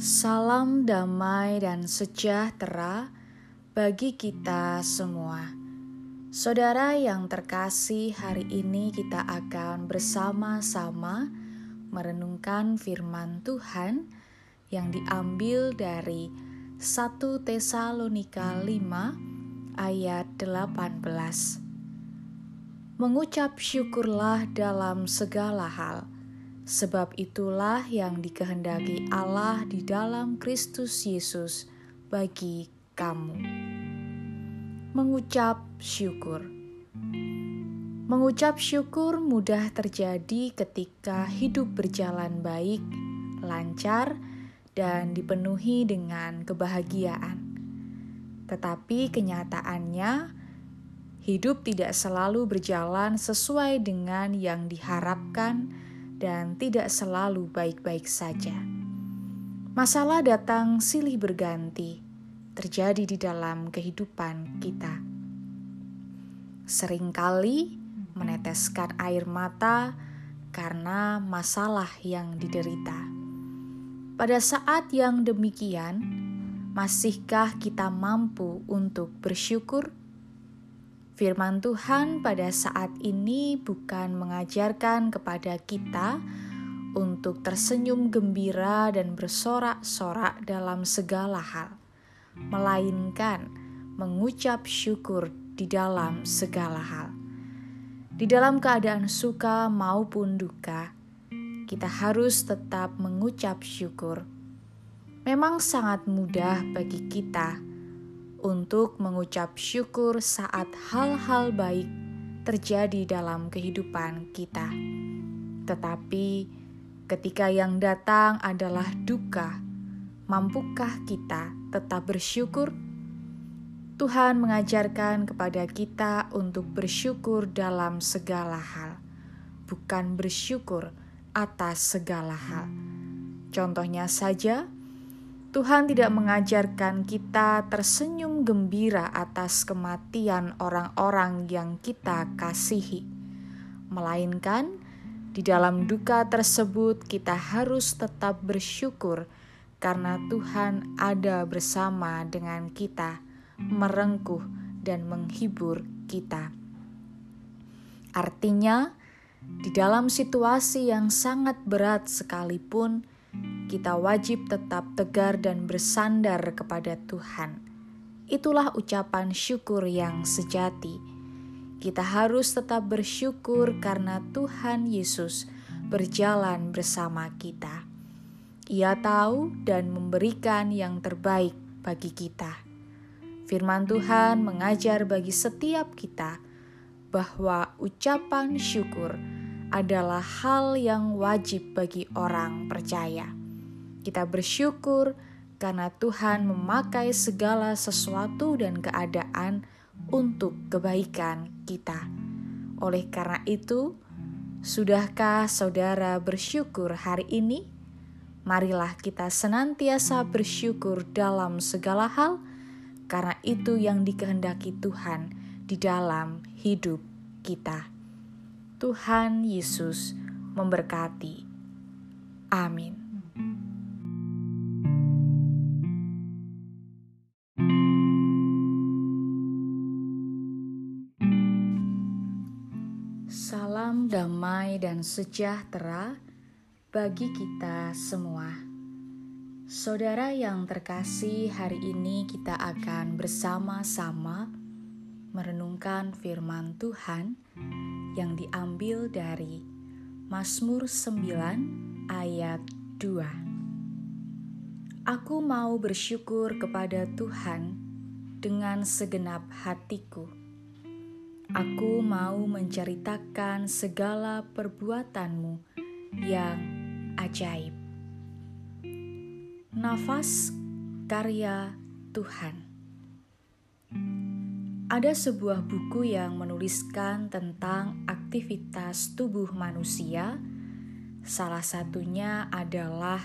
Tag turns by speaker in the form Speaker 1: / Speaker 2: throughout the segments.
Speaker 1: Salam damai dan sejahtera bagi kita semua. Saudara yang terkasih, hari ini kita akan bersama-sama merenungkan firman Tuhan yang diambil dari 1 Tesalonika 5 ayat 18. Mengucap syukurlah dalam segala hal Sebab itulah yang dikehendaki Allah di dalam Kristus Yesus bagi kamu. Mengucap syukur. Mengucap syukur mudah terjadi ketika hidup berjalan baik, lancar, dan dipenuhi dengan kebahagiaan. Tetapi kenyataannya, hidup tidak selalu berjalan sesuai dengan yang diharapkan dan tidak selalu baik-baik saja. Masalah datang silih berganti, terjadi di dalam kehidupan kita. Seringkali meneteskan air mata karena masalah yang diderita. Pada saat yang demikian, masihkah kita mampu untuk bersyukur? Firman Tuhan pada saat ini bukan mengajarkan kepada kita untuk tersenyum gembira dan bersorak-sorak dalam segala hal, melainkan mengucap syukur di dalam segala hal. Di dalam keadaan suka maupun duka, kita harus tetap mengucap syukur. Memang sangat mudah bagi kita untuk mengucap syukur saat hal-hal baik terjadi dalam kehidupan kita. Tetapi ketika yang datang adalah duka, mampukah kita tetap bersyukur? Tuhan mengajarkan kepada kita untuk bersyukur dalam segala hal, bukan bersyukur atas segala hal. Contohnya saja, Tuhan tidak mengajarkan kita tersenyum gembira atas kematian orang-orang yang kita kasihi, melainkan di dalam duka tersebut kita harus tetap bersyukur karena Tuhan ada bersama dengan kita, merengkuh dan menghibur kita. Artinya, di dalam situasi yang sangat berat sekalipun, kita wajib tetap tegar dan bersandar kepada Tuhan. Itulah ucapan syukur yang sejati. Kita harus tetap bersyukur karena Tuhan Yesus berjalan bersama kita. Ia tahu dan memberikan yang terbaik bagi kita. Firman Tuhan mengajar bagi setiap kita bahwa ucapan syukur adalah hal yang wajib bagi orang percaya. Kita bersyukur karena Tuhan memakai segala sesuatu dan keadaan untuk kebaikan kita. Oleh karena itu, sudahkah saudara bersyukur hari ini? Marilah kita senantiasa bersyukur dalam segala hal, karena itu yang dikehendaki Tuhan di dalam hidup kita. Tuhan Yesus memberkati. Amin. Sejahtera bagi kita semua. Saudara yang terkasih, hari ini kita akan bersama-sama merenungkan firman Tuhan yang diambil dari Mazmur 9 ayat 2. Aku mau bersyukur kepada Tuhan dengan segenap hatiku. Aku mau menceritakan segala perbuatanmu yang ajaib. Nafas karya Tuhan. Ada sebuah buku yang menuliskan tentang aktivitas tubuh manusia. Salah satunya adalah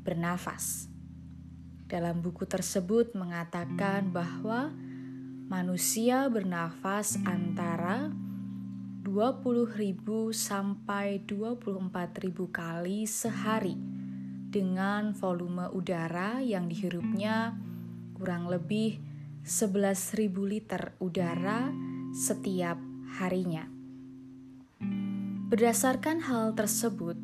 Speaker 1: bernafas. Dalam buku tersebut mengatakan bahwa manusia bernafas antara 20.000 sampai 24.000 kali sehari dengan volume udara yang dihirupnya kurang lebih 11.000 liter udara setiap harinya. Berdasarkan hal tersebut,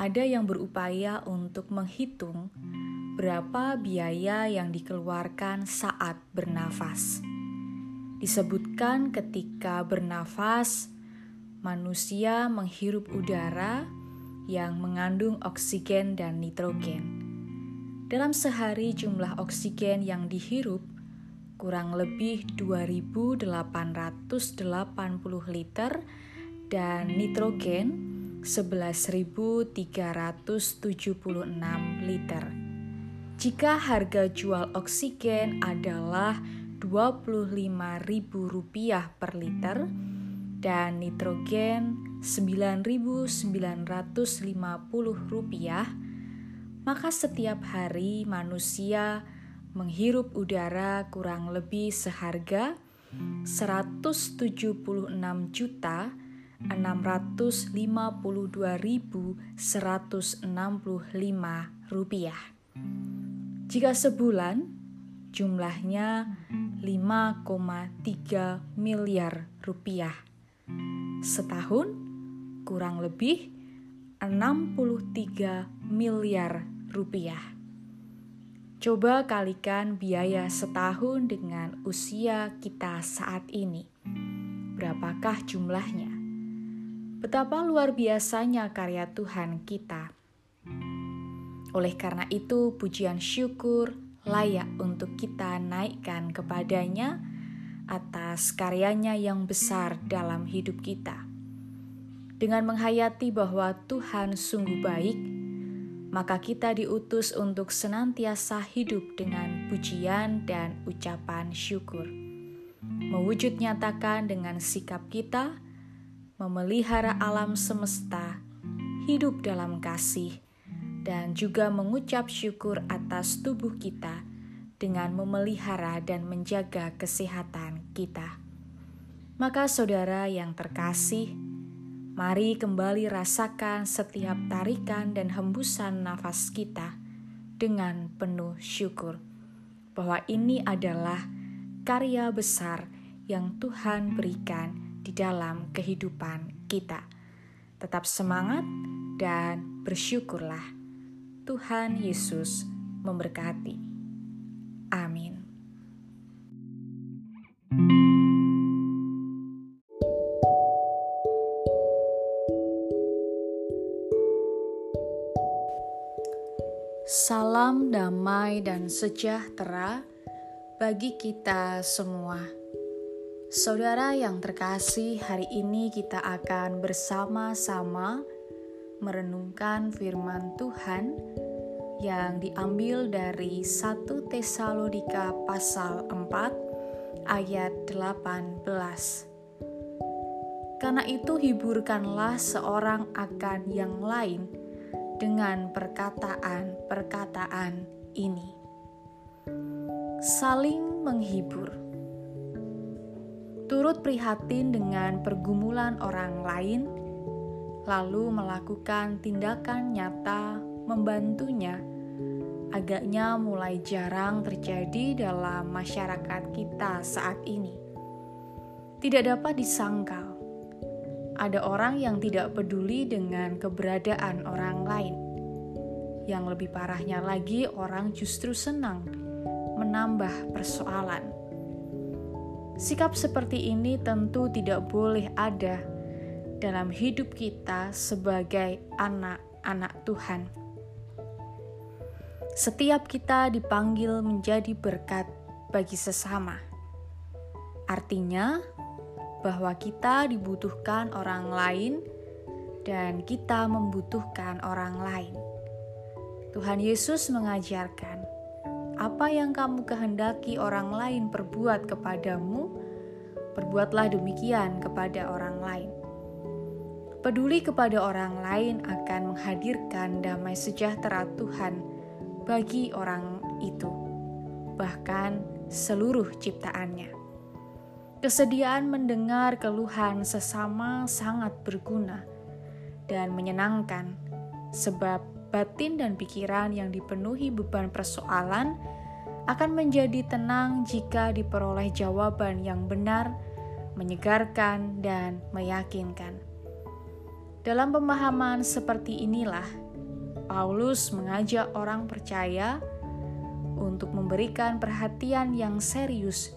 Speaker 1: ada yang berupaya untuk menghitung berapa biaya yang dikeluarkan saat bernafas. Disebutkan ketika bernafas, manusia menghirup udara yang mengandung oksigen dan nitrogen. Dalam sehari jumlah oksigen yang dihirup kurang lebih 2880 liter dan nitrogen 11.376 liter. Jika harga jual oksigen adalah Rp25.000 per liter dan nitrogen Rp9.950, maka setiap hari manusia menghirup udara kurang lebih seharga 176 juta 652.165 rupiah. Jika sebulan jumlahnya 5,3 miliar rupiah. Setahun kurang lebih 63 miliar rupiah. Coba kalikan biaya setahun dengan usia kita saat ini. Berapakah jumlahnya? Betapa luar biasanya karya Tuhan kita. Oleh karena itu, pujian syukur, layak untuk kita naikkan kepadanya atas karyanya yang besar dalam hidup kita. Dengan menghayati bahwa Tuhan sungguh baik, maka kita diutus untuk senantiasa hidup dengan pujian dan ucapan syukur. Mewujud nyatakan dengan sikap kita, memelihara alam semesta, hidup dalam kasih, dan juga mengucap syukur atas tubuh kita dengan memelihara dan menjaga kesehatan kita. Maka, saudara yang terkasih, mari kembali rasakan setiap tarikan dan hembusan nafas kita dengan penuh syukur bahwa ini adalah karya besar yang Tuhan berikan di dalam kehidupan kita. Tetap semangat dan bersyukurlah. Tuhan Yesus memberkati. Amin. Salam damai dan sejahtera bagi kita semua. Saudara yang terkasih, hari ini kita akan bersama-sama merenungkan firman Tuhan yang diambil dari 1 Tesalonika pasal 4 ayat 18. Karena itu hiburkanlah seorang akan yang lain dengan perkataan-perkataan ini. Saling menghibur. Turut prihatin dengan pergumulan orang lain lalu melakukan tindakan nyata membantunya, agaknya mulai jarang terjadi dalam masyarakat kita saat ini. Tidak dapat disangkal, ada orang yang tidak peduli dengan keberadaan orang lain. Yang lebih parahnya lagi, orang justru senang menambah persoalan. Sikap seperti ini tentu tidak boleh ada dalam hidup kita sebagai anak-anak Tuhan. Setiap kita dipanggil menjadi berkat bagi sesama. Artinya bahwa kita dibutuhkan orang lain dan kita membutuhkan orang lain. Tuhan Yesus mengajarkan, apa yang kamu kehendaki orang lain perbuat kepadamu, perbuatlah demikian kepada orang lain. Peduli kepada orang lain akan menghadirkan damai sejahtera Tuhan bagi orang itu, bahkan seluruh ciptaannya. Kesediaan mendengar keluhan sesama sangat berguna dan menyenangkan, sebab batin dan pikiran yang dipenuhi beban persoalan akan menjadi tenang jika diperoleh jawaban yang benar, menyegarkan, dan meyakinkan. Dalam pemahaman seperti inilah, Paulus mengajak orang percaya untuk memberikan perhatian yang serius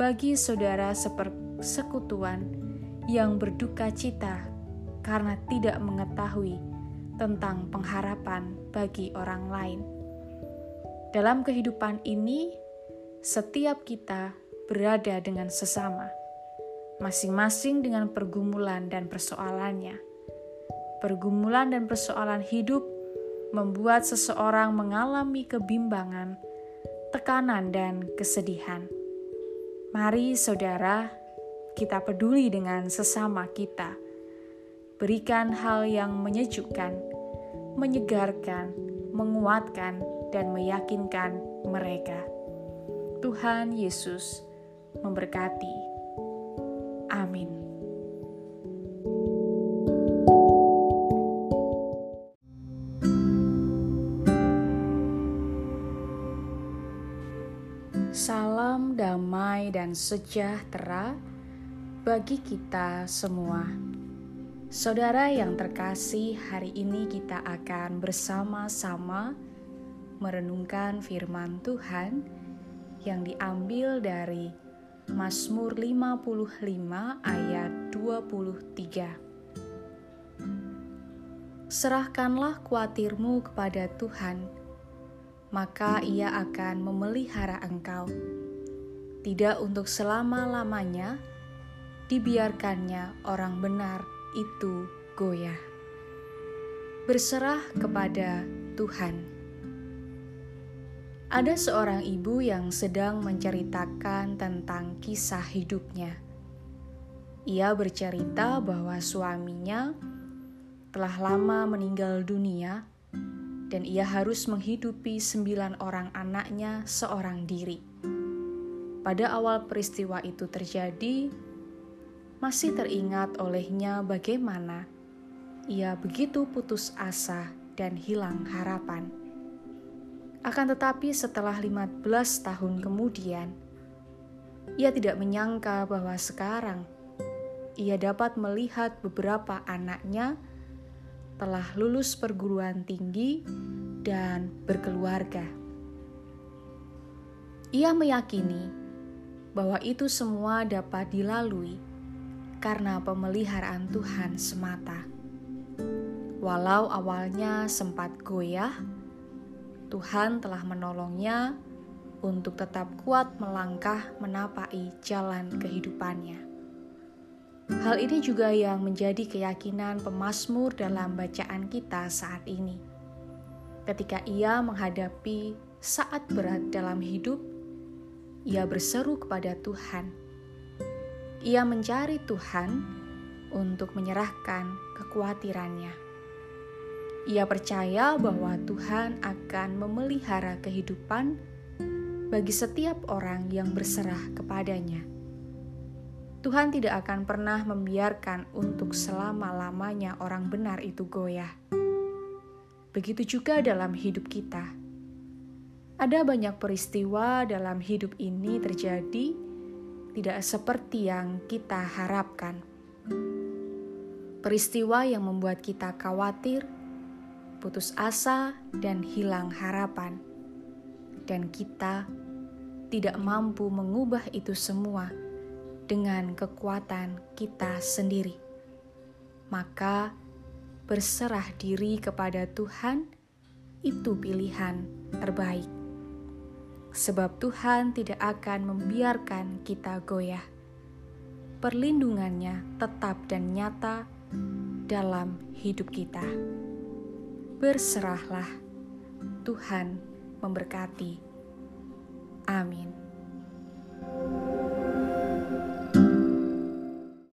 Speaker 1: bagi saudara sepersekutuan yang berduka cita karena tidak mengetahui tentang pengharapan bagi orang lain. Dalam kehidupan ini, setiap kita berada dengan sesama, masing-masing dengan pergumulan dan persoalannya. Pergumulan dan persoalan hidup membuat seseorang mengalami kebimbangan, tekanan, dan kesedihan. Mari, saudara, kita peduli dengan sesama kita. Berikan hal yang menyejukkan, menyegarkan, menguatkan, dan meyakinkan mereka. Tuhan Yesus memberkati. Amin. Sejahtera bagi kita semua. Saudara yang terkasih, hari ini kita akan bersama-sama merenungkan firman Tuhan yang diambil dari Mazmur 55 ayat 23. Serahkanlah kuatirmu kepada Tuhan, maka ia akan memelihara engkau. Tidak untuk selama-lamanya, dibiarkannya orang benar itu goyah. Berserah kepada Tuhan. Ada seorang ibu yang sedang menceritakan tentang kisah hidupnya. Ia bercerita bahwa suaminya telah lama meninggal dunia dan ia harus menghidupi sembilan orang anaknya seorang diri. Pada awal peristiwa itu terjadi, masih teringat olehnya bagaimana ia begitu putus asa dan hilang harapan. Akan tetapi setelah 15 tahun kemudian, ia tidak menyangka bahwa sekarang ia dapat melihat beberapa anaknya telah lulus perguruan tinggi dan berkeluarga. Ia meyakini bahwa itu semua dapat dilalui karena pemeliharaan Tuhan semata. Walau awalnya sempat goyah, Tuhan telah menolongnya untuk tetap kuat melangkah menapai jalan kehidupannya. Hal ini juga yang menjadi keyakinan pemazmur dalam bacaan kita saat ini. Ketika ia menghadapi saat berat dalam hidup, ia berseru kepada Tuhan. Ia mencari Tuhan untuk menyerahkan kekhawatirannya. Ia percaya bahwa Tuhan akan memelihara kehidupan bagi setiap orang yang berserah kepadanya. Tuhan tidak akan pernah membiarkan untuk selama-lamanya orang benar itu goyah. Begitu juga dalam hidup kita. Ada banyak peristiwa dalam hidup ini terjadi tidak seperti yang kita harapkan. Peristiwa yang membuat kita khawatir, putus asa, dan hilang harapan, dan kita tidak mampu mengubah itu semua dengan kekuatan kita sendiri. Maka, berserah diri kepada Tuhan itu pilihan terbaik, sebab Tuhan tidak akan membiarkan kita goyah. Perlindungannya tetap dan nyata dalam hidup kita berserahlah. Tuhan memberkati. Amin.